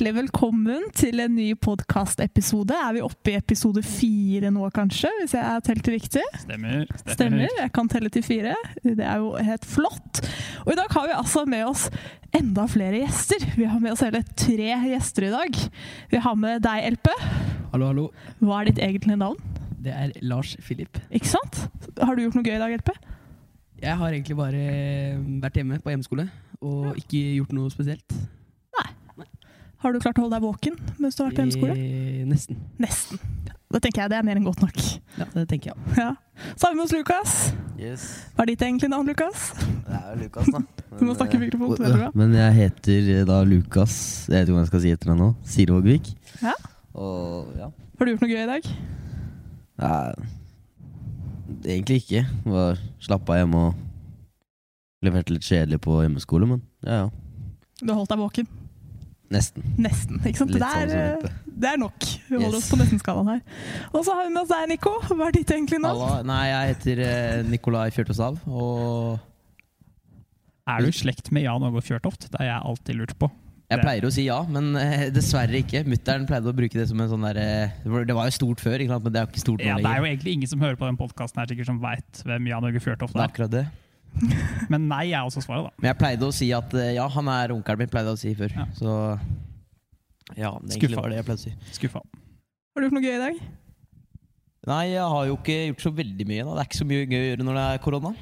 hjertelig velkommen til en ny podkastepisode. Er vi oppe i episode fire nå, kanskje? Hvis jeg har telt riktig? Stemmer. Stemmer. Stemmer. Jeg kan telle til fire. Det er jo helt flott. Og i dag har vi altså med oss enda flere gjester. Vi har med oss hele tre gjester i dag. Vi har med deg, LP. Hallo, hallo. Hva er ditt egentlige navn? Det er Lars Filip. Ikke sant? Har du gjort noe gøy i dag, LP? Jeg har egentlig bare vært hjemme på hjemmeskole og ikke gjort noe spesielt. Har du klart å holde deg våken mens du har vært på hjemmeskole? Eh, Nesten. Nesten. Det tenker jeg det er mer enn godt nok. Ja, det tenker jeg. Ja. Så har vi med oss Lukas. Yes, Hva er ditt egentlige navn, Lukas? det er jo Lukas, da. Du må snakke i mikrofonen, det er. Men jeg heter eh, da Lukas Jeg vet ikke hva jeg skal si etter deg nå. Sirvågvik. Ja. Og ja. Har du gjort noe gøy i dag? Nei, egentlig ikke. Bare slappa hjemme og leverte litt kjedelig på hjemmeskole, men ja ja. Du har holdt deg våken? Nesten. Nesten. ikke sant? Litt Det sånn er, eh, det er nok. Vi holder Yes. oss på nesten-skalaen her. Og så har vi med oss deg, Nico. Hva er ditt egentlig navn? Nei, jeg heter eh, Nikolai Fjørtosav, og Er du i slekt med Jan Åge Fjørtoft? Det har jeg alltid lurt på. jeg Det- pleier å si ja, men eh, dessverre ikke. Mutter'n pleide å bruke det som en sånn derre Det var jo stort før, ikke sant? men det er jo ikke stort nå Ja, det er. Jo egentlig ingen som hører på den podkasten som veit hvem Jan Åge Fjørtoft er. Det er er. akkurat det. Men nei er også svaret, da. Men jeg pleide å si at eh, ja, han er onkelen min, pleide jeg å si før. Ja. Så ja, det egentlig Skuffa. var det jeg pleide å si. Skuffa. Har du gjort noe gøy i dag? Nei, jeg har jo ikke gjort så veldig mye. da Det er ikke så mye gøy å gjøre når det er korona.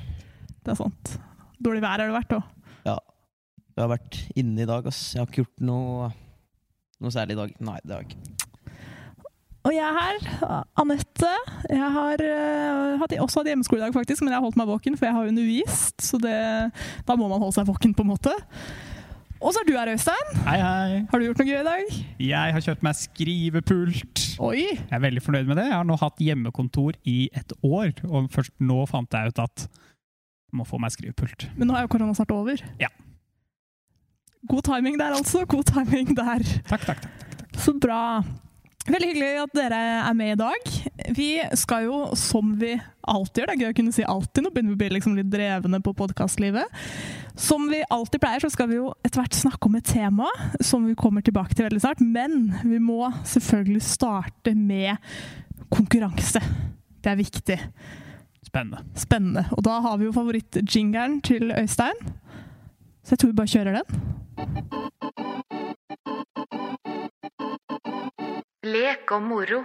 Det er sant. Dårlig vær har det vært, da. Jeg har vært inne i dag, ass. Jeg har ikke gjort noe, noe særlig i dag. Nei, det har jeg ikke. Og jeg er her, Anette. Jeg har uh, hatt, også hatt hjemmeskole i dag, faktisk, men jeg har holdt meg våken, for jeg har undervist. Så det, da må man holde seg våken, på en måte. Og så er du her, Øystein. Hei, hei. Har du gjort noe gøy i dag? Jeg har kjøpt meg skrivepult. Oi! Jeg er veldig fornøyd med det. Jeg har nå hatt hjemmekontor i et år, og først nå fant jeg ut at jeg må få meg skrivepult. Men nå er jo korona snart over. Ja. God timing der, altså. God timing der. Takk, takk, takk. Så bra. Veldig hyggelig at dere er med i dag. Vi skal jo, som vi alltid gjør, det er gøy å kunne si alltid, nå begynner vi å bli liksom litt drevne på podkastlivet. Som vi alltid pleier, så skal vi jo etter hvert snakke om et tema som vi kommer tilbake til veldig snart. Men vi må selvfølgelig starte med konkurranse. Det er viktig. Spennende. Spennende. Og da har vi jo favorittjingeren til Øystein. Så jeg tror vi bare kjører den. Lek og moro.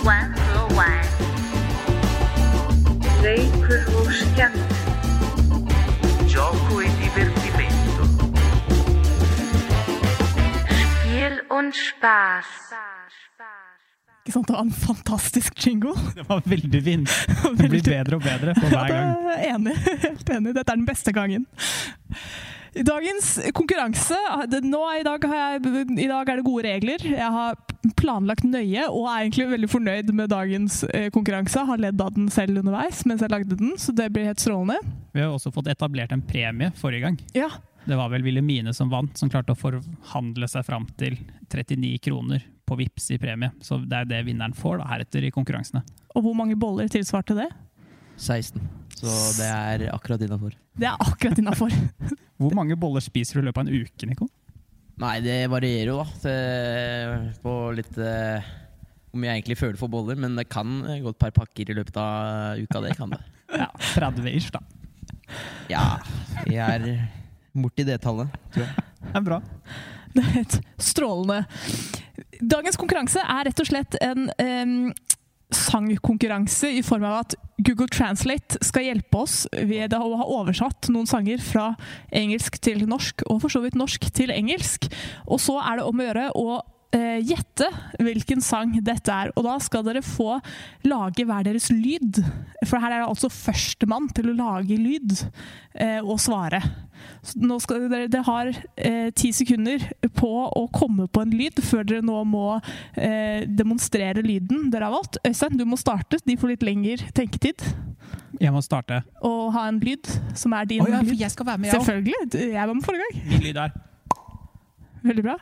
One for one. Leikur og. Gioco e divertimento. Spiel und Spaß. Ikke sant? Det var en fantastisk jingle. Det var veldig fint. Det blir bedre og bedre for hver gang. Ja, det er enig. Helt enig. Dette er den beste gangen. Dagens konkurranse nå, i, dag har jeg, I dag er det gode regler. Jeg har planlagt nøye og er egentlig veldig fornøyd med dagens eh, konkurranse. Har ledd av den selv underveis mens jeg lagde den, så det blir helt strålende. Vi har også fått etablert en premie forrige gang. Ja, Det var vel Wilhelmine som vant, som klarte å forhandle seg fram til 39 kroner på Vips i premie. Så det er det vinneren får da, heretter i konkurransene. Og hvor mange boller tilsvarte det? 16. Så det er akkurat innafor. Det er akkurat innafor. Hvor mange boller spiser du i løpet av en uke, Nico? Nei, det varierer jo, da. Det, på litt eh, Om jeg egentlig føler for boller, men det kan gå et par pakker i løpet av uka. Det kan det. Ja, 30 ish, da. Ja, vi er borti det tallet, tror jeg. Det er bra. Det er helt strålende. Dagens konkurranse er rett og slett en em, sangkonkurranse i form av at Google Translate skal hjelpe oss ved å ha oversatt noen sanger fra engelsk til norsk, og for så vidt norsk til engelsk. Og så er det om å gjøre å gjette hvilken sang dette er. Og da skal dere få lage hver deres lyd. For her er det altså førstemann til å lage lyd eh, og svare. Dere, dere har eh, ti sekunder på å komme på en lyd før dere nå må eh, demonstrere lyden dere har valgt. Øystein, du må starte. De får litt lengre tenketid. Jeg må starte. Og ha en lyd som er din Oh, ja, lyd. jeg skal være med, jeg. Selvfølgelig. Jeg var med forrige gang. Min lyd er Veldig bra.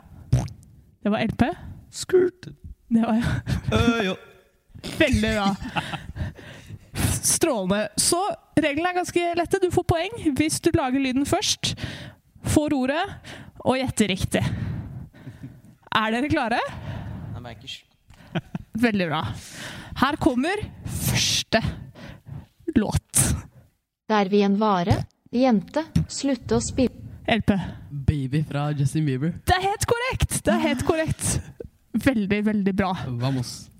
Det var LP. Skurt. Det var jo Veldig bra. Strålende. Så reglene er ganske lette. Du får poeng hvis du lager lyden først, får ordet og gjetter riktig. Er dere klare? Veldig bra. Her kommer første låt. Der vi en vare? Jente, slutte å spille. LP. Baby fra Justin Bieber. Det er helt korrekt! Det er helt korrekt. Veldig, veldig bra. Vamos.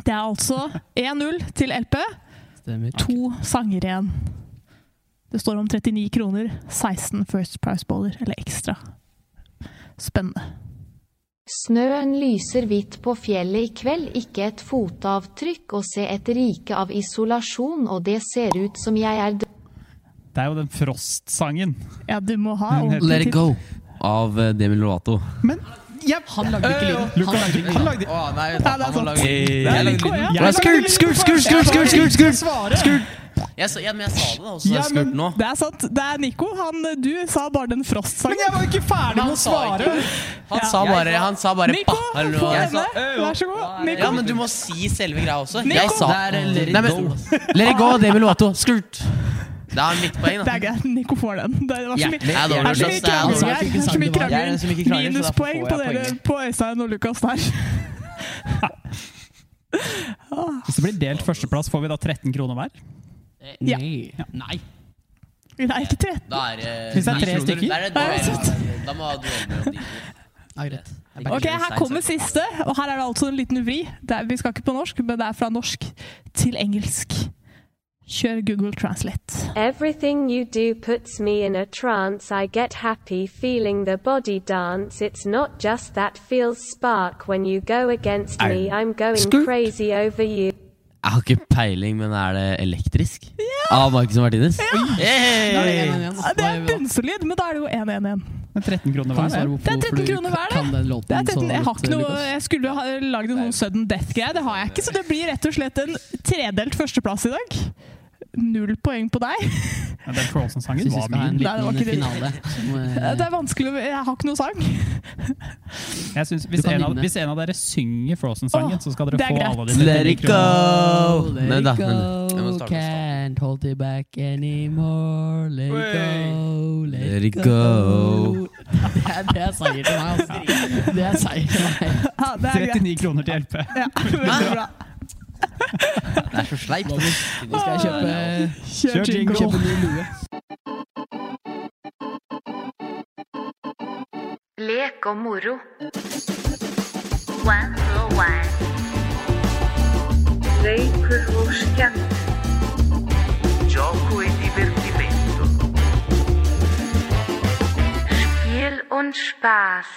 Det er altså 1-0 til LP. Stemmer. To sanger igjen. Det står om 39 kroner. 16 First Price-boller, eller ekstra. Spennende. Snøen lyser hvitt på fjellet i kveld, ikke et fotavtrykk, og se et rike av isolasjon, og det ser ut som jeg er død. Det er jo den Frost-sangen. Ja, du må ha ordentlig Let it go av eh, Demi Lovato. Men Yep. Han lagde ikke lyden. Han lagde. Å nei, han lagde lyden. Skurt, skurt, skurt, skurt, skurt, skurt, skurt, skurt. Jeg, så, ja, men jeg sa det, da. Og ja, men, nå. Det er sant. Det er Nico. Han, du sa bare den Frost-sangen. Men jeg var jo ikke ferdig med å svare! Han, sa bare, han sa bare Nico, få henne! Vær så god. Nico. Ja, men du må si selve greia også. Nico. Jeg sa Let. Let it go, Demi Lovato. Skurt. Det er mitt poeng, Det er greit. Nico får den. Det var så mye, krangling Minuspoeng får på jeg dere på Øystein og Lukas der. Hvis det blir delt førsteplass, får vi da 13 kroner hver? Ja. Nei. Nei. Nei, ikke 13. Da er det Hvis det er tre kroner. stykker? Da er. Da må ha duell mellom de to. Ja, greit. Ok, Her kommer siste, og her er det altså en liten vri. Det er, vi skal ikke på norsk, men det er fra norsk til engelsk. Kjør Google Translate. Everything you do puts me in a trance. I get happy feeling the body dance. It's not just that feels spark when you go against me. I'm going Scoop. crazy over you. Jeg har ikke peiling, men er det elektrisk? Av Marcus Martinez? Ja. er det Hey! Ja, Det er bunnsolid, men da er det jo 1-1-1. Men 13 kroner hver? er- Det er 13 kroner hver, det. kan den låten Det er 13, jeg, har ikke noe, jeg skulle ha lagd en sånn sudden death-greie, det har jeg ikke. Så det blir rett og slett en tredelt førsteplass i dag. Null poeng på deg. Ja, den Frozen-sangen var min. Nei, det var ikke finale. Det er vanskelig, å- Jeg har ikke noe sang. Jeg synes, hvis, en av, hvis en av dere synger Frozen-sangen, så skal dere er få greit. alle de Let it go! Let it go, can't hold it back anymore. Let it go, let, it go. Det er, det er seier til meg, altså. Det er seier til meg. Ja, det er greit. 39 kroner til LP. Ja, bra. Det er så sleipt. Nå skal jeg kjøpe, Kjør jingle. kjøpe ny lue. Lek og moro. One for one. Leikur og skemmtun. Gioco e divertimento. Spiel und Spaß.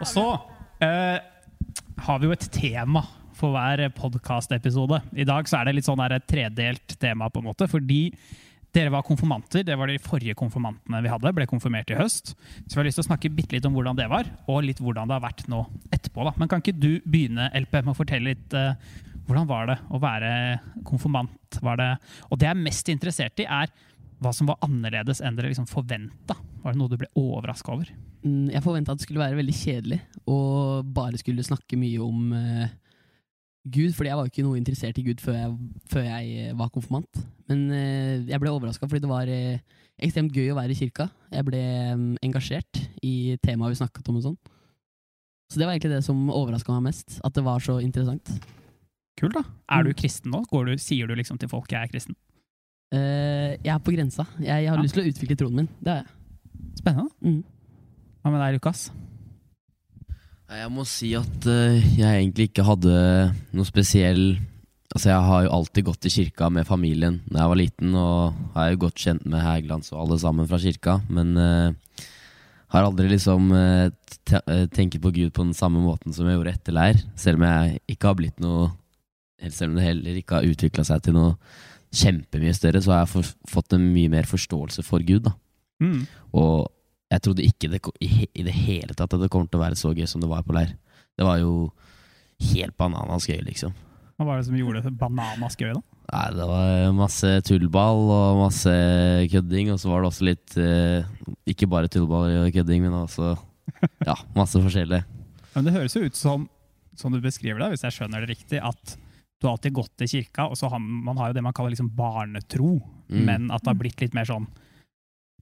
Og så eh, har vi jo et tema for hver podkastepisode. I dag så er det litt sånn et tredelt tema, på en måte, fordi dere var konfirmanter. Det var de forrige konfirmantene vi hadde. Ble konfirmert i høst. Så vi har lyst til å snakke bitte litt om hvordan det var, og litt hvordan det har vært nå etterpå. da. Men kan ikke du begynne, LP, med å fortelle litt uh, hvordan var det å være konfirmant? Det, og det jeg er mest interessert i, er hva som var annerledes enn dere liksom forventa. Var det noe du ble overraska over? Mm, Jeg forventa at det skulle være veldig kjedelig og bare skulle snakke mye om eh, Gud, fordi jeg var jo ikke noe interessert i Gud før jeg, før jeg eh, var konfirmant. Men eh, jeg ble overraska fordi det var eh, ekstremt gøy å være i kirka. Jeg ble mm, engasjert i temaet vi snakket om og sånn. Så det var egentlig det som overraska meg mest. At det var så interessant. Kult, da. Er du Mm. kristen nå? Går du, sier du liksom til folk jeg er kristen? Eh, jeg er på grensa. Jeg, jeg har Ja. lyst til å utvikle troen min. Det har jeg. Spennende. Mm. Hva med deg, Lukas? Jeg må si at eh, jeg egentlig ikke hadde noe spesiell Altså Jeg har jo alltid gått i kirka med familien da jeg var liten, og er jo godt kjent med Hægelands og alle sammen fra kirka, men uh, har aldri liksom uh, tenkt på Gud på den samme måten som jeg gjorde etter leir. Selv om jeg ikke har blitt noe Selv om det heller ikke har utvikla seg til noe kjempemye større, så har jeg fått en mye mer forståelse for Gud. da Mm. og jeg trodde ikke det, i, det hele tatt at det kommer til å være så gøy som det var på leir. Det var jo helt bananas gøy, liksom. Hva var det som gjorde det bananas gøy, da? Nei, det var masse tullball og masse kødding, og så var det også litt eh, Ikke bare tullball og kødding, men også ja, masse forskjellig. Men det høres jo ut som, som du beskriver det, hvis jeg skjønner det riktig, at du har alltid gått til kirka, og så har man har jo det man kaller liksom barnetro, Mm. men at det har blitt litt mer sånn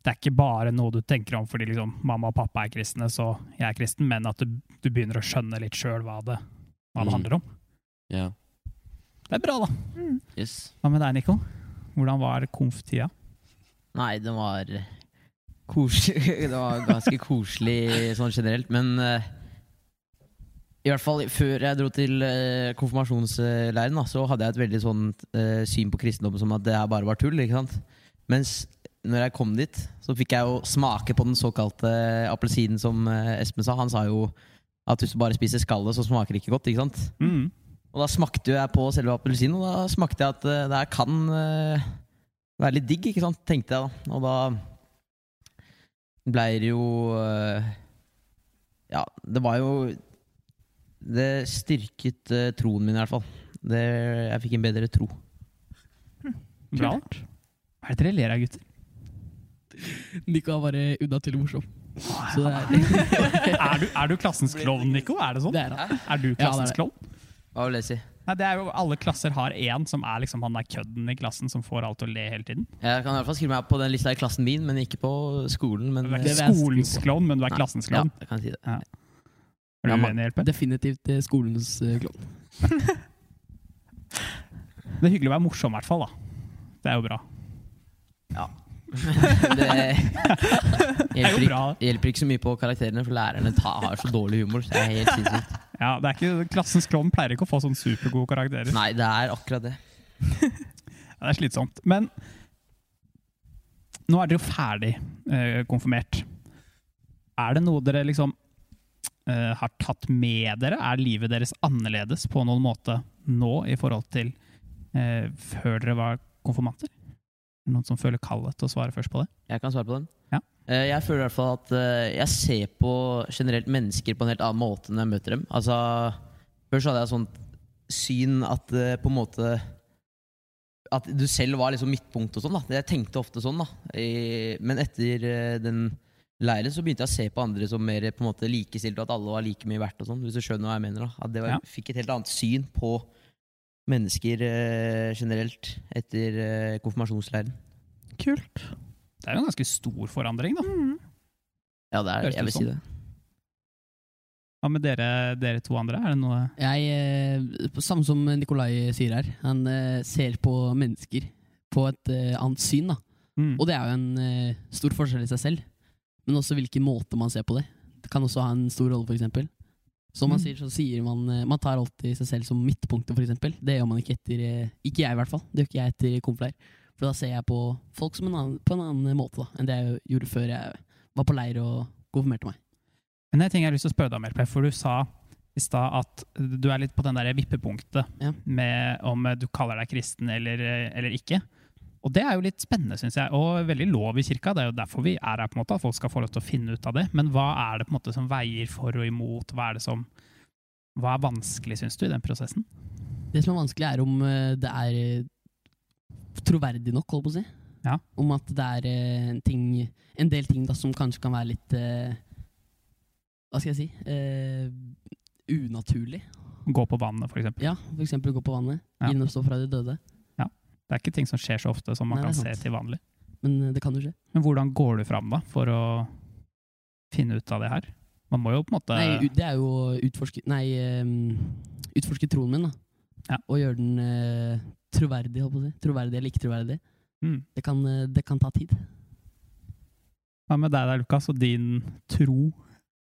det er ikke bare noe du tenker om fordi liksom, mamma og pappa er kristne, så jeg er kristen, men at du, du begynner å skjønne litt sjøl hva, det, hva det Mm. handler om. Ja. Det er bra, da. Yes. Hva med deg, Nico? Hvordan var konf-tida? Nei, den var koselig. Det var ganske koselig sånn generelt, men uh, i hvert fall før jeg dro til uh, konfirmasjonsleiren, da, så hadde jeg et veldig sånn uh, syn på kristendommen som at det her bare var tull. ikke sant? Mens når jeg kom dit, så fikk jeg jo smake på den såkalte appelsinen som eh, Espen sa. Han sa jo at hvis du bare spiser skallet, så smaker det ikke godt. ikke sant? Mm. Og da smakte jo jeg på selve appelsinen, og da smakte jeg at eh, det her kan eh, være litt digg, ikke sant, tenkte jeg da. Og da blei det jo Ja, det var jo Det styrket troen min, i hvert fall. Det, jeg fikk en bedre tro. Bra. Hva er det dere ler av, gutter? Nico er bare unaturlig morsom. Så det er, Er du, er du klassens klovn, Nico? Er det sånn? det er han. Er du Ja, er klassens klovn? Hva vil jeg si? Nei, det er jo Alle klasser har én som er liksom han der kødden i klassen som får alt til å le hele tiden. Jeg kan i hvert fall skrive meg på den lista i klassen min, men ikke på skolen. Men, Du er ikke skolens klovn, men du er Nei. klassens ja, klovn. jeg kan si det. Er du Ja, uenig, Hjelpe? definitivt eh, skolens eh, klovn. Det er hyggelig å være morsom, i hvert fall. da. Det er jo bra. Det hjelper, ikke, hjelper ikke så mye på karakterene, for lærerne har så dårlig humor. Så det er helt sinnssykt. Ja, det er ikke, Klassens klovn pleier ikke å få sånn supergode karakterer. Nei, det er akkurat det. Ja, det er slitsomt. Men nå er dere jo ferdig eh, konfirmert. Er det noe dere liksom eh, har tatt med dere? Er livet deres annerledes på noen måte nå i forhold til eh, før dere var konfirmanter? Noen som føler kallet til å svare først på det? Jeg kan svare på den. Ja. Eh, Jeg føler i hvert fall at eh, jeg ser på generelt mennesker på en helt annen måte når jeg møter dem. Altså, først hadde jeg sånt syn at eh, på en måte At du selv var liksom midtpunkt og sånn. da Jeg tenkte ofte sånn. da Men etter den leiren så begynte jeg å se på andre som mer på en måte likestilt, og at alle var like mye verdt. og sånn Hvis du skjønner hva jeg mener da At det var, Ja. fikk et helt annet syn på mennesker eh, generelt etter eh, konfirmasjonsleiren. Kult. Det er jo en ganske stor forandring, da. Ja, det er, Høres jeg vil si det. Hva med dere, dere to andre? Er det noe Jeg, eh, samme som Nikolai sier her, han ser på mennesker på et annet syn. da. mm. Og det er jo en stor forskjell i seg selv. Men også hvilken måte man ser på det. Det kan også ha en stor rolle, f.eks. Som man Mm. sier, så sier man eh, Man tar alltid seg selv som midtpunktet, f.eks. Det gjør man ikke etter eh, Ikke jeg, i hvert fall. Det gjør ikke jeg etter konfleir. For da ser jeg på folk som en annen, på en annen måte da, enn det jeg gjorde før jeg var på leir og konfirmerte meg. Men det er ting jeg har lyst til å spørre deg om, Elpe, for du sa i stad at du er litt på den der vippepunktet Ja. med om du kaller deg kristen eller, eller ikke. Og det er jo litt spennende, syns jeg, og veldig lov i kirka. Det er jo derfor vi er her, på en måte, at folk skal få lov til å finne ut av det. Men hva er det på en måte som veier for og imot? Hva er det som hva er vanskelig, syns du, i den prosessen? Det som er vanskelig, er om eh, det er eh, troverdig nok, holdt på å si. Ja. Om at det er eh, en, ting, en del ting da, som kanskje kan være litt eh, Hva skal jeg si? Eh, unaturlig. Gå på vannet, for eksempel. Ja, for eksempel gå på vannet. Ja. Inn og stå fra de døde. Det er ikke ting som skjer så ofte som man Nei, kan se til vanlig. Men eh, det kan jo skje. Men hvordan går du fram da, for å finne ut av det her? Man må jo på en måte Nei, det er jo å utforske Nei, um, utforske troen min, da. Ja. Og gjøre den uh, troverdig, holdt på å si. Troverdig eller ikke troverdig. mm. Det kan, det kan ta tid. Hva med deg da, Lukas, og din tro?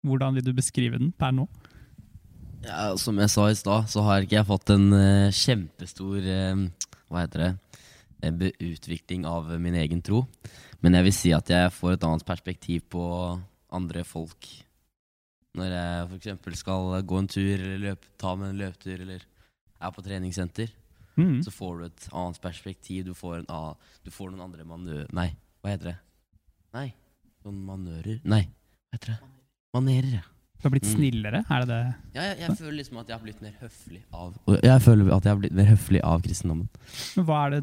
Hvordan vil du beskrive den per nå? Ja, som jeg sa i stad, så har ikke jeg fått en uh, kjempestor uh, Hva heter det? Eh, Utvikling av min egen tro. Men jeg vil si at jeg får et annet perspektiv på andre folk. Når jeg f.eks. skal gå en tur, eller løpe, ta med en løpetur, eller er på treningssenter, Mm. så får du et annet perspektiv. Du får, en annen, du får noen andre manøver... Nei, hva heter det? Nei, noen manører Nei, hva heter det? Manerer, ja. Du har blitt Mm. snillere? Er det det? Ja, jeg, jeg føler liksom at jeg har blitt mer høflig av Jeg føler at jeg har blitt mer høflig av kristendommen. Men hva er det,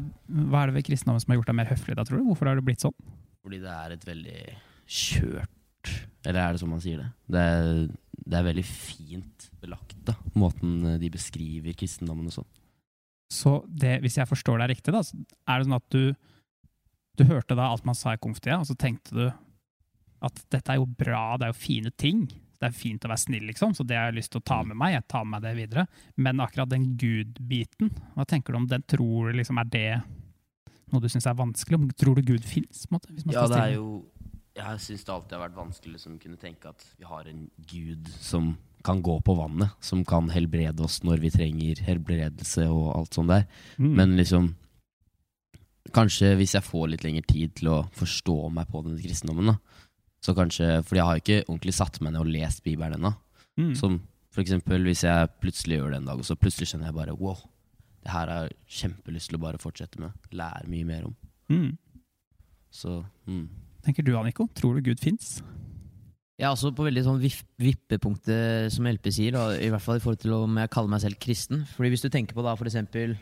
hva er det ved kristendommen som har gjort deg mer høflig, da, tror du? Hvorfor har det blitt sånn? Fordi det er et veldig kjørt Eller er det sånn man sier det? Det er, det er veldig fint belagt, da. Måten de beskriver kristendommen og sånn. Så det, hvis jeg forstår deg riktig, da, så er det sånn at du Du hørte da alt man sa i konftida, og så tenkte du at dette er jo bra, det er jo fine ting. Det er fint å være snill, liksom, så det har jeg lyst til å ta med meg. Jeg tar med meg det videre. Men akkurat den Gud-biten, hva tenker du om den? Tror du liksom er det noe du syns er vanskelig? Om- Tror du Gud fins? Ja, det er jo Jeg syns det alltid har vært vanskelig å liksom, kunne tenke at vi har en gud som kan gå på vannet, som kan helbrede oss når vi trenger helbredelse og alt sånt der. Mm. Men liksom Kanskje hvis jeg får litt lengre tid til å forstå meg på den kristendommen, da. Så kanskje, fordi jeg har ikke ordentlig satt meg ned og lest Bibelen ennå. mm. Som for eksempel hvis jeg plutselig gjør det en dag, og så plutselig kjenner jeg bare wow, det her har jeg kjempelyst til å bare fortsette med. Lære mye mer om. Mm. Så mm. Tenker du, Aniko? Tror du Gud fins? Jeg er også på veldig sånn vippepunktet, som LP sier, og i hvert fall i forhold til om jeg kaller meg selv kristen. Fordi hvis du tenker på da for eksempel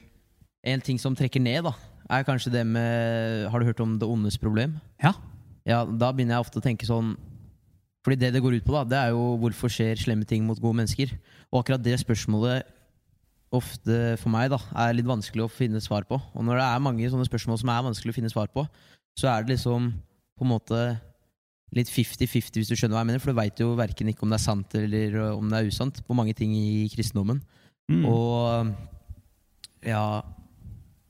En ting som trekker ned, da, er kanskje det med Har du hørt om det ondes problem? Ja. Ja, Da begynner jeg ofte å tenke sånn Fordi det det går ut på, da, det er jo hvorfor skjer slemme ting mot gode mennesker? Og akkurat det spørsmålet ofte for meg da, er litt vanskelig å finne svar på. Og når det er mange sånne spørsmål som er vanskelig å finne svar på, så er det liksom på en måte litt 50-50, hvis du skjønner hva jeg mener. For du veit jo verken ikke om det er sant eller uh, om det er usant på mange ting i kristendommen. Mm. Og ja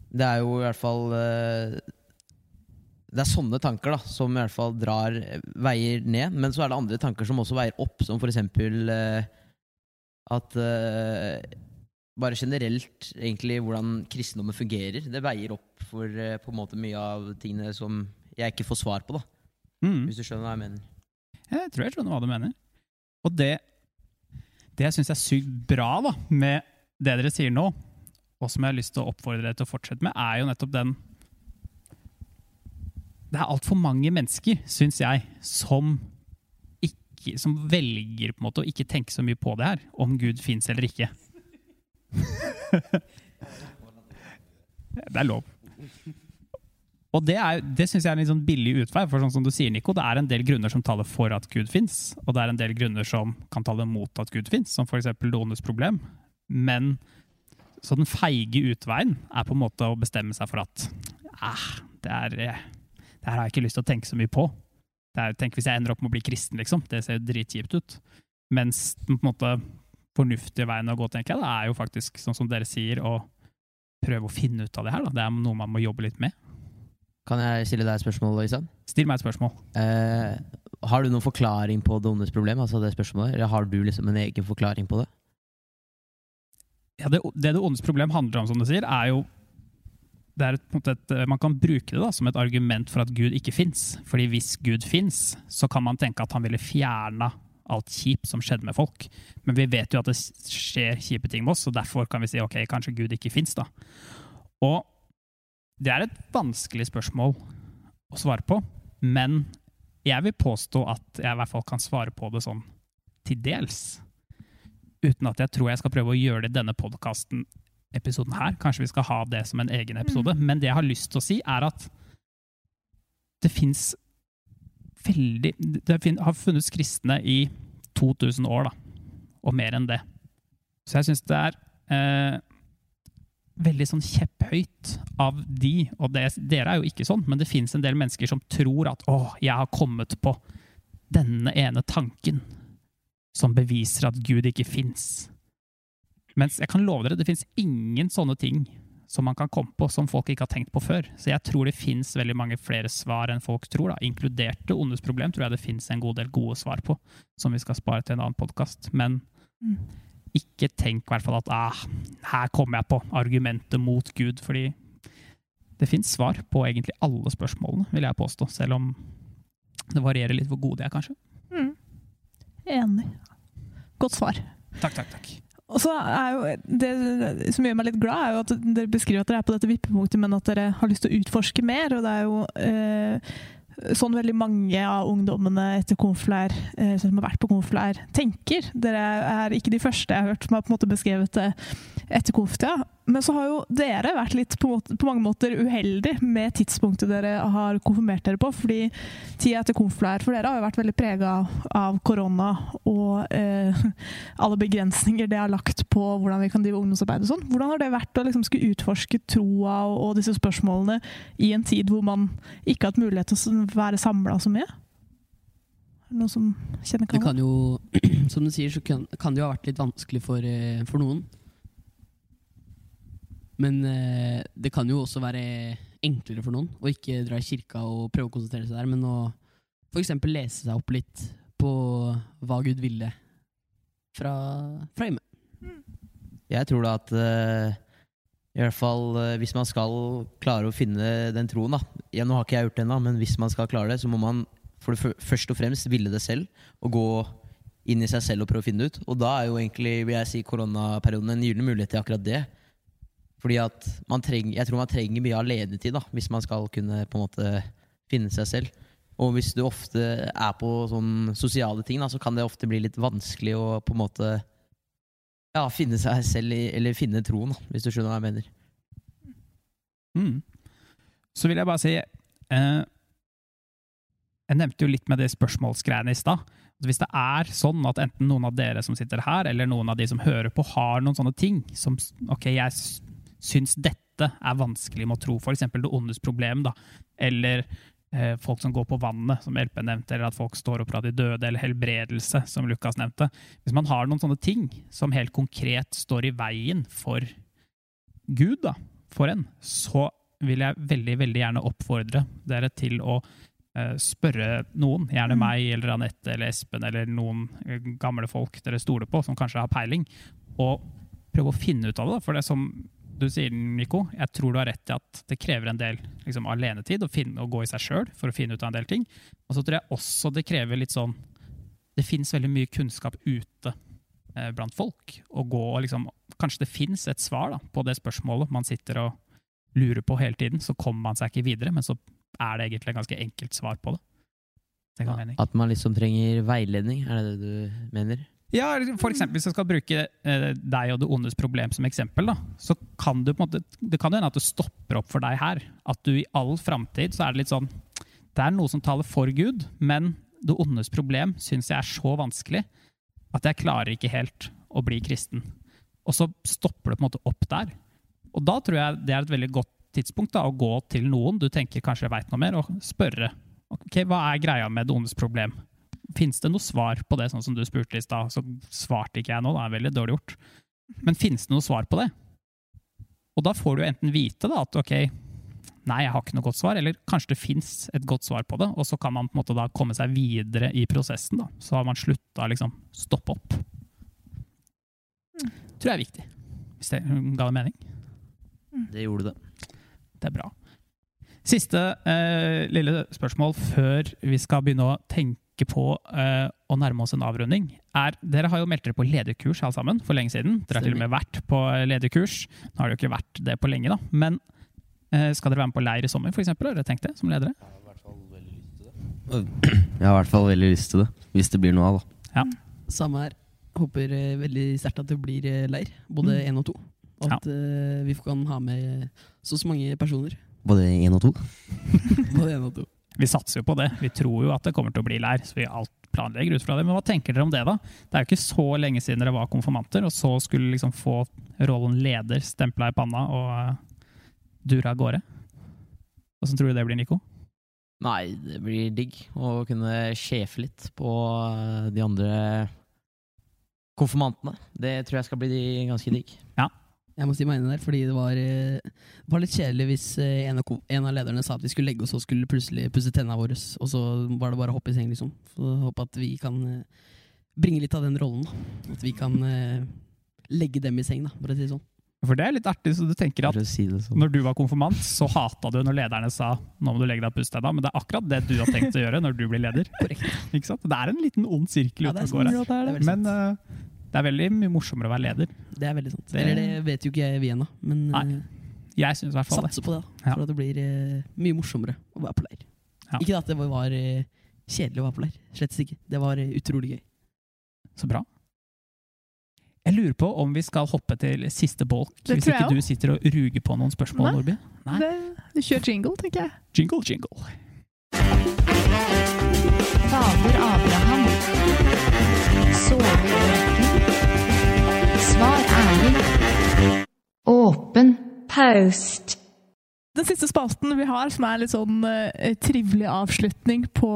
Det er jo i hvert fall uh, Det er sånne tanker da som i hvert fall drar veier ned. Men så er det andre tanker som også veier opp, som eksempel uh, at uh, bare generelt egentlig hvordan kristendommen fungerer. Det veier opp for uh, på en måte mye av tingene som jeg ikke får svar på, da. Mm. Hvis du skjønner hva jeg mener. Jeg tror jeg skjønner hva du mener. Og det, det jeg syns er sykt bra da, med det dere sier nå, og som jeg har lyst til å oppfordre dere til å fortsette med, er jo nettopp den Det er altfor mange mennesker, syns jeg, som ikke som velger på en måte å ikke tenke så mye på det her, om Gud fins eller ikke. det er lov. Og det, er- det syns jeg er en litt sånn billig utvei. For sånn som du sier, Nico, det er en del grunner som taler for at Gud fins, og det er en del grunner som kan tale mot at Gud fins, som f.eks. det ondes problem. Men så den feige utveien er på en måte å bestemme seg for at eh, det, er, eh, det her har jeg ikke lyst til å tenke så mye på. Det er, tenk hvis jeg ender opp med å bli kristen, liksom. Det ser jo dritkjipt ut. Mens den på en måte fornuftige veien å gå, tenker jeg, det er jo faktisk, sånn som dere sier, å prøve å finne ut av det her. Da. Det er noe man må jobbe litt med. Kan jeg stille deg et spørsmål, Isan? Still meg et spørsmål. Eh, har du noen forklaring på det ondes problem? Altså det spørsmålet? Eller har du liksom en egen forklaring på det? Ja, det, det det ondes problem handler om, som du sier, er jo det er et, et, Man kan bruke det da, som et argument for at Gud ikke fins. Fordi hvis Gud fins, så kan man tenke at han ville fjerna alt kjipt som skjedde med folk. Men vi vet jo at det skjer kjipe ting med oss, og derfor kan vi si ok, kanskje Gud ikke fins. Og det er et vanskelig spørsmål å svare på, men jeg vil påstå at jeg i hvert fall kan svare på det sånn til dels. Uten at jeg tror jeg skal prøve å gjøre det i denne podkasten episoden her. Kanskje vi skal ha det som en egen episode. Men det jeg har lyst til å si, er at det fins veldig Det har funnes kristne i 2000 år, da. Og mer enn det. Så jeg syns det er eh, veldig sånn kjepphøyt av de, og det, dere er jo ikke sånn, men det fins en del mennesker som tror at å, jeg har kommet på denne ene tanken som beviser at Gud ikke fins. Mens jeg kan love dere, det fins ingen sånne ting som man kan komme på som folk ikke har tenkt på før. Så jeg tror det fins veldig mange flere svar enn folk tror. da. Inkludert det ondes problem tror jeg det fins en god del gode svar på, som vi skal spare til en annen podkast. Men Mm. ikke tenk i hvert fall at ah, her kommer jeg på argumentet mot Gud, fordi det fins svar på egentlig alle spørsmålene, vil jeg påstå. Selv om det varierer litt hvor gode de er, kanskje. Mm. Enig. Godt svar. Takk, takk, takk. Og så er jo Det som gjør meg litt glad, er jo at dere beskriver at dere er på dette vippepunktet, men at dere har lyst til å utforske mer. Og det er jo eh, sånn veldig mange av ungdommene etter konflær, eh, som har vært på konflær, tenker. Dere er ikke de første jeg har hørt som har på en måte beskrevet det etter konftida. Men så har jo dere vært litt på, måte, på mange måter uheldig med tidspunktet dere har konfirmert dere på. fordi tida etter konfleir for dere har jo vært veldig prega av korona og eh, alle begrensninger det har lagt på hvordan vi kan drive ungdomsarbeid og sånn. Hvordan har det vært å liksom skulle utforske troa og, og disse spørsmålene i en tid hvor man ikke har hatt mulighet til å være samla så mye? Noen som kjenner Det kan jo, som du sier, så kan, kan det jo ha vært litt vanskelig for, eh, for noen. Men eh, det kan jo også være enklere for noen å ikke dra i kirka og prøve å konsentrere seg der, men å f.eks. lese seg opp litt på hva Gud ville fra, fra hjemme. Jeg tror da at eh, i hvert fall eh, hvis man skal klare å finne den troen da ja, Nå har ikke jeg gjort det ennå, men hvis man skal klare det, så må man for det fø- først og fremst ville det selv. Og gå inn i seg selv og prøve å finne det ut. Og da er jo egentlig vil jeg si, koronaperioden en gyllen mulighet til akkurat det. Fordi at trenger, Jeg tror man trenger mye alenetid da, hvis man skal kunne på en måte finne seg selv. Og hvis du ofte er på sånn sosiale ting, da, så kan det ofte bli litt vanskelig å på en måte ja, finne seg selv i, eller finne troen, da, hvis du skjønner hva jeg mener. Mm. Så vil jeg bare si eh, Jeg nevnte jo litt med det spørsmålsgreiene i stad. Hvis det er sånn at enten noen av dere som sitter her, eller noen av de som hører på, har noen sånne ting som Ok, jeg syns dette er vanskelig med å tro, f.eks. det ondes problem, da. Eller eh, folk som går på vannet, som LP nevnte, eller at folk står opp fra de døde, eller helbredelse, som Lukas nevnte. Hvis man har noen sånne ting som helt konkret står i veien for Gud, da, for en, så vil jeg veldig, veldig gjerne oppfordre dere til å eh, spørre noen, gjerne meg eller Anette eller Espen eller noen eh, gamle folk dere stoler på, som kanskje har peiling, og prøve å finne ut av det. For det som du sier, Nico, jeg tror du har rett i at det krever en del liksom, alenetid å, finne, å gå i seg sjøl for å finne ut av en del ting. Og så tror jeg også det krever litt sånn Det fins veldig mye kunnskap ute eh, blant folk. Og gå og liksom Kanskje det fins et svar da, på det spørsmålet man sitter og lurer på hele tiden. Så kommer man seg ikke videre, men så er det egentlig et ganske enkelt svar på det. Det. At man liksom trenger veiledning, er det det du mener? Ja, for eksempel Hvis jeg skal bruke eh, deg og det ondes problem som eksempel, da, så kan du på en måte, det kan jo hende at det stopper opp for deg her. At du i all framtid så er det litt sånn Det er noe som taler for Gud, men det ondes problem syns jeg er så vanskelig at jeg klarer ikke helt å bli kristen. Og så stopper det på en måte opp der. Og da tror jeg det er et veldig godt tidspunkt da, å gå til noen du tenker kanskje veit noe mer, og spørre ok, hva er greia med det ondes problem. Fins det noe svar på det, sånn som du spurte i stad? Så svarte ikke jeg nå, det er veldig dårlig gjort. Men finnes det noe svar på det? Og da får du enten vite da, at ok, nei, jeg har ikke noe godt svar, eller kanskje det fins et godt svar på det, og så kan man på en måte da komme seg videre i prosessen. da. Så har man slutta liksom stoppe opp. Tror jeg er viktig. Hvis det ga det mening. Det gjorde det. Det er bra. Siste eh, lille spørsmål før vi skal begynne å tenke på uh, å nærme oss en avrunding, er Dere har jo meldt dere på lederkurs alle sammen for lenge siden. Dere har til og med vært på eh, lederkurs. Nå har dere jo ikke vært det på lenge, da. Men uh, skal dere være med på leir i sommer, f.eks.? Har dere tenkt det som ledere? Jeg har i hvert fall veldig lyst til det. Hvis det blir noe av, da. Ja. Samme her. Håper veldig sterkt at det blir leir, både én og to. Og at ja. vi kan ha med så og så mange personer. Både én og to. Både én og to. Vi satser jo på det. Vi tror jo at det kommer til å bli leir. så vi alt planlegger ut fra det. Men hva tenker dere om det, da? Det er jo ikke så lenge siden dere var konfirmanter, og så skulle liksom få rollen leder stempla i panna og eh, dure av gårde. Åssen tror du det blir, Nico? Nei, det blir digg å kunne sjefe litt på eh, de andre konfirmantene. Det tror jeg skal bli ganske digg. Jeg må si meg enig der, fordi det var, eh, det var litt kjedelig hvis eh, en av, en av lederne sa at vi skulle legge oss og skulle plutselig pusse tennene våre, og så var det bare å hoppe i seng, liksom. Så jeg håper at vi kan eh, bringe litt av den rollen, da. At vi kan legge dem i seng, da, for å si det sånn. For det er litt artig, så du tenker at si sånn. når du var konfirmant, så hata du når lederne sa nå må du legge deg og pusse deg da, men det er akkurat det du har tenkt å gjøre når du blir leder. Korrekt. Ikke sant? Det er en liten ond sirkel Ja, ute og går her. Er Men sant. Det er veldig mye morsommere å være leder. Det er veldig sant. Det- Eller det vet jo ikke jeg vi ennå, men Nei, eh, Jeg synes i hvert fall det. satser på det. da. Ja. For at det blir eh, mye morsommere å være på leir. Ja. Ikke at det var eh, kjedelig å være på leir, slett ikke. Det var utrolig gøy. Så bra. Jeg lurer på om vi skal hoppe til siste bolk. Det Hvis ikke du sitter og ruger på noen spørsmål, Nei. Nordby. Nei. Det, du kjører jingle, tenker jeg. Jingle, jingle. Fader Abraham. Sover i Åpen. Post. Den siste spalten vi har, som er litt sånn eh, trivelig avslutning på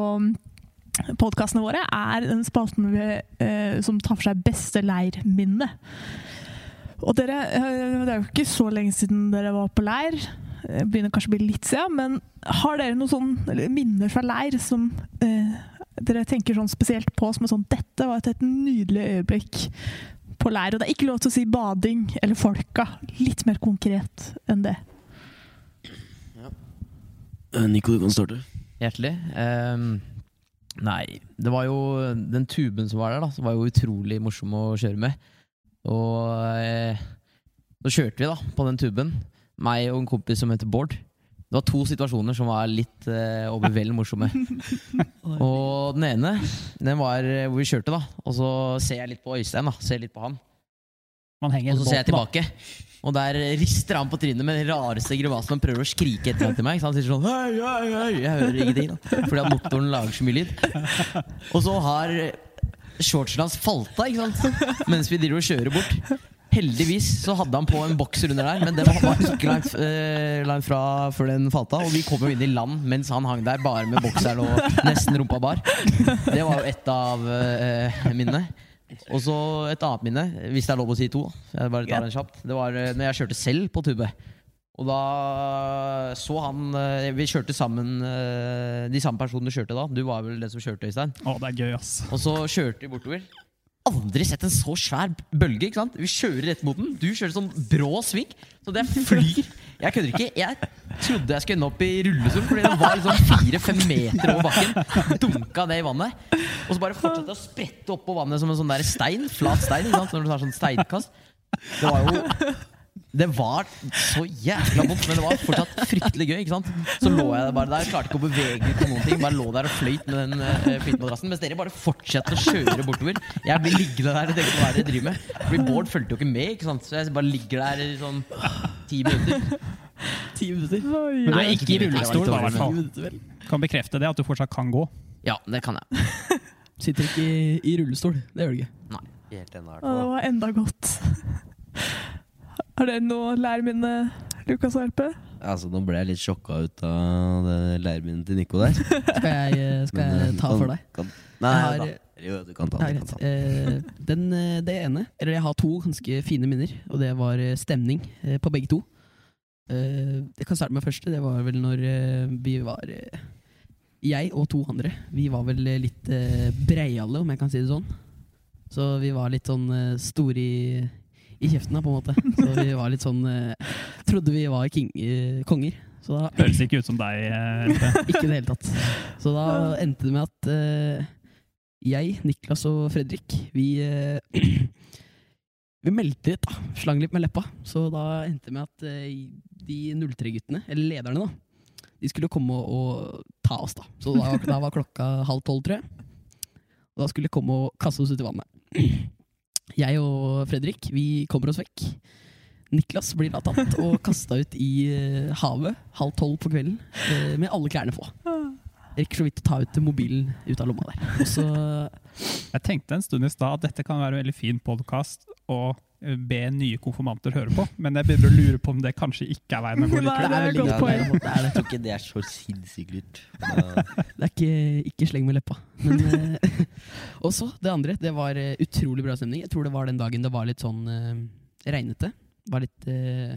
podkastene våre, er den spalten vi, eh, som tar for seg beste leirminne. Og dere, eh, det er jo ikke så lenge siden dere var på leir. Det begynner kanskje å bli litt siden, men har dere noen sånn, minner fra leir som eh, dere tenker sånn spesielt på som er sånn Dette var et, et nydelig øyeblikk på leir. Og det er ikke lov til å si bading eller folka. Litt mer konkret enn det. Ja. Nico, du kan starte. Hjertelig. Um, nei, det var jo den tuben som var der, da, som var jo utrolig morsom å kjøre med. Og eh, så kjørte vi da på den tuben, meg og en kompis som heter Bård. Det var to situasjoner som var litt eh, over vel morsomme. og den ene, den var eh, hvor vi kjørte, da. Og så ser jeg litt på Øystein, da. Ser litt på han. Og så ser jeg tilbake, og der rister han på trynet med den rareste grimasen og prøver å skrike etter til meg. sant? Sier sånn, hei, hei, hei. Jeg hører ingenting, da. fordi at motoren lager så mye lyd. Og så har shortsen hans falt av mens vi driver og kjører bort. Heldigvis så hadde han på en bokser under der, men den var, ikke langt, eh, langt fra før den falt av. Og vi kom jo inn i land mens han hang der bare med bokseren og nesten rumpa bar. Det var jo ett av eh, minnene. Og så et annet minne, hvis det er lov å si to. Jeg bare tar den kjapt Det var eh, når jeg kjørte selv på tube. Og da så han eh, Vi kjørte sammen eh, De samme personene kjørte da. Du var vel den som kjørte, Øystein. Å, det er gøy, ass. Og så kjørte vi bortover. Aldri sett en så svær bølge. ikke sant? Vi kjører rett mot den. Du kjører sånn brå sving. Så det flyr. Jeg kødder ikke. Jeg trodde jeg skulle ende opp i rullestol, fordi det var liksom fire-fem meter over bakken. Dunka det i vannet. Og så bare fortsatte å sprette oppå vannet som en sånn der stein. Flat stein. ikke sant? Når du tar sånn steinkast. Det var jo det var så jækla vondt, men det var fortsatt fryktelig gøy. ikke sant? Så lå jeg bare der, klarte ikke å bevege meg på noen ting. Bare lå der og fløyt med den uh, flytemadrassen. Mens dere bare fortsetter å kjøre bortover. Jeg blir liggende der og tenker på hva er det dere driver med. Fordi Bård fulgte jo ikke med, ikke sant? så jeg bare ligger der i sånn ti minutter. Ti minutter. Nei, ikke i rullestol, i hvert fall. Kan bekrefte det, at du fortsatt kan gå. Ja, det kan jeg. Sitter ikke i, i rullestol. Det gjør du ikke. Nei. Helt ennå, det var enda godt. Har det noe lærminne, Lukas hjelpe? Altså, nå ble jeg litt sjokka ut av det lærminnet til Nico der. Skal jeg, eh, skal Men, jeg eh, ta for deg? Kan, nei, Jeg har- da. Jo, du kan ta den. kan ta den. Eh, den, eh, det ene Eller jeg har to ganske fine minner, og det var stemning på begge to. Eh, jeg kan starte med første. Det var vel når vi var Jeg og to andre. Vi var vel litt breiale, om jeg kan si det sånn. Så vi var litt sånn store i, i kjeften, da, på en måte. Så vi var litt sånn eh, Trodde vi var king, eh, konger. Så da Høres ikke ut som deg. eh, ikke i det hele tatt. Så da endte det med at eh, jeg, Niklas og Fredrik, vi eh, Vi meldte litt, da. Slang litt med leppa. Så da endte det med at eh, de 03-guttene, eller lederne, da, de skulle komme og, og ta oss, da. Så da, da var klokka halv tolv, tror jeg. Og da skulle de komme og kaste oss ut i vannet. Jeg og Fredrik, vi kommer oss vekk. Niklas blir da tatt og kasta ut i eh, havet halv tolv på kvelden eh, med alle klærne på. Rekker så vidt å ta ut mobilen ut av lomma der. Og så Jeg tenkte en stund i stad at dette kan være en veldig fin podkast å be nye konfirmanter høre på, men jeg begynner å lure på om det kanskje ikke er veien å gå likevel. det er et godt poeng. det det det. Jeg tror ikke det er så sinnssykt lurt. Det er ikke, ikke sleng med leppa. Men, eh, og så det andre. Det var eh, utrolig bra stemning. Jeg tror det var den dagen det var litt sånn uh, regnete. Var litt uh,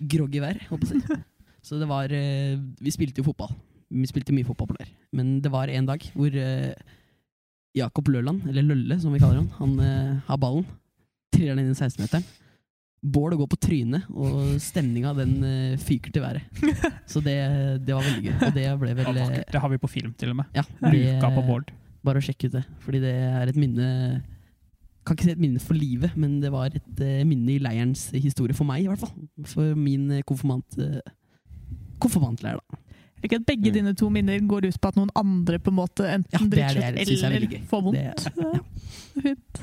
groggy vær, holdt jeg å si. Så det var uh, Vi spilte jo fotball. Vi spilte mye fotball på der. Men det var en dag hvor uh, Jakob Løland, eller Lølle som vi kaller han, han har ballen. Triller den inn i 16-meteren. Bård går på trynet, og stemninga den eh, fyker til været. Så det, det var veldig gøy. Og det ble Det vel var eh. Det har vi på film, til og med. ja, Luka på Bård. bare å sjekke ut det. Fordi det er et minne Kan ikke si et minne for livet, men det var et eh, minne i leirens historie for meg, i hvert fall. For min konfirmant uh, konfirmantleir, da. Ikke at begge Mm. dine to minner går ut på at noen andre på en måte enten Ja, er drikker det jeg synes er eller får vondt. Det- Ja. Fint.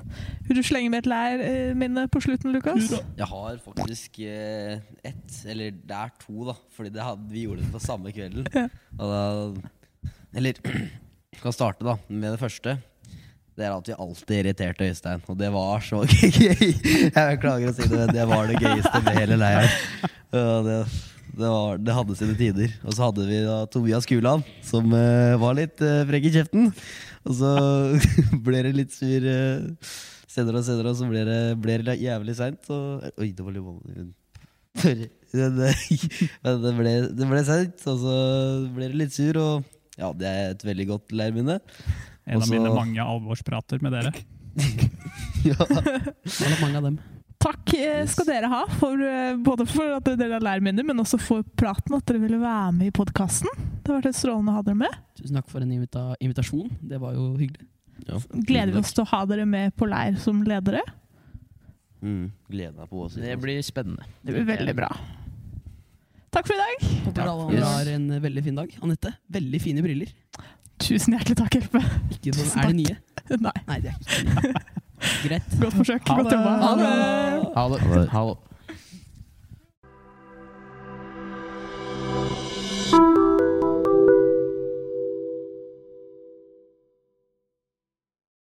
Vil du slenge med et leirminne på slutten, Lukas? Jeg har faktisk eh, ett, eller det er to, da. Fordi det hadde, vi gjorde det på samme kvelden. Ja. Og da, eller kan starte da med det første. Det er at vi alltid irriterte Øystein, og det var så gøy. Jeg beklager å si det, men det var det gøyeste med hele leiren. Og det, det, var, det hadde sine tider. Og så hadde vi da Tobias Kuland, som uh, var litt uh, frekk i kjeften. Og så ble det litt sur uh, senere og senere, og så ble det, ble det jævlig seint. Oi, det var litt. Sorry. Men det, det ble, det ble seint, og så ble det litt sur, og ja, det er et veldig godt leirminne. En av mine mange alvorsprater med dere. Ja. Det er nok mange av dem. Takk eh, skal dere ha, for, eh, både for at dere har lærminner, men også for praten, at dere ville være med i podkasten. Det har vært et strålende å ha dere med. Tusen takk for en invita invitasjon. Det var jo hyggelig. Ja, Gleder vi oss til å ha dere med på leir som ledere. Mm, gleder meg på å si Det blir spennende. Det blir veldig bra. Takk for i dag. Håper alle andre har en veldig fin dag. Anette, veldig fine briller. Tusen hjertelig takk, Hjelpe. Ikke sånn, er det nye? Nei. Nei, det er ikke nye. Greit. Godt forsøk. Ha Godt det. jobba. Ha det. Ha det. Ha det.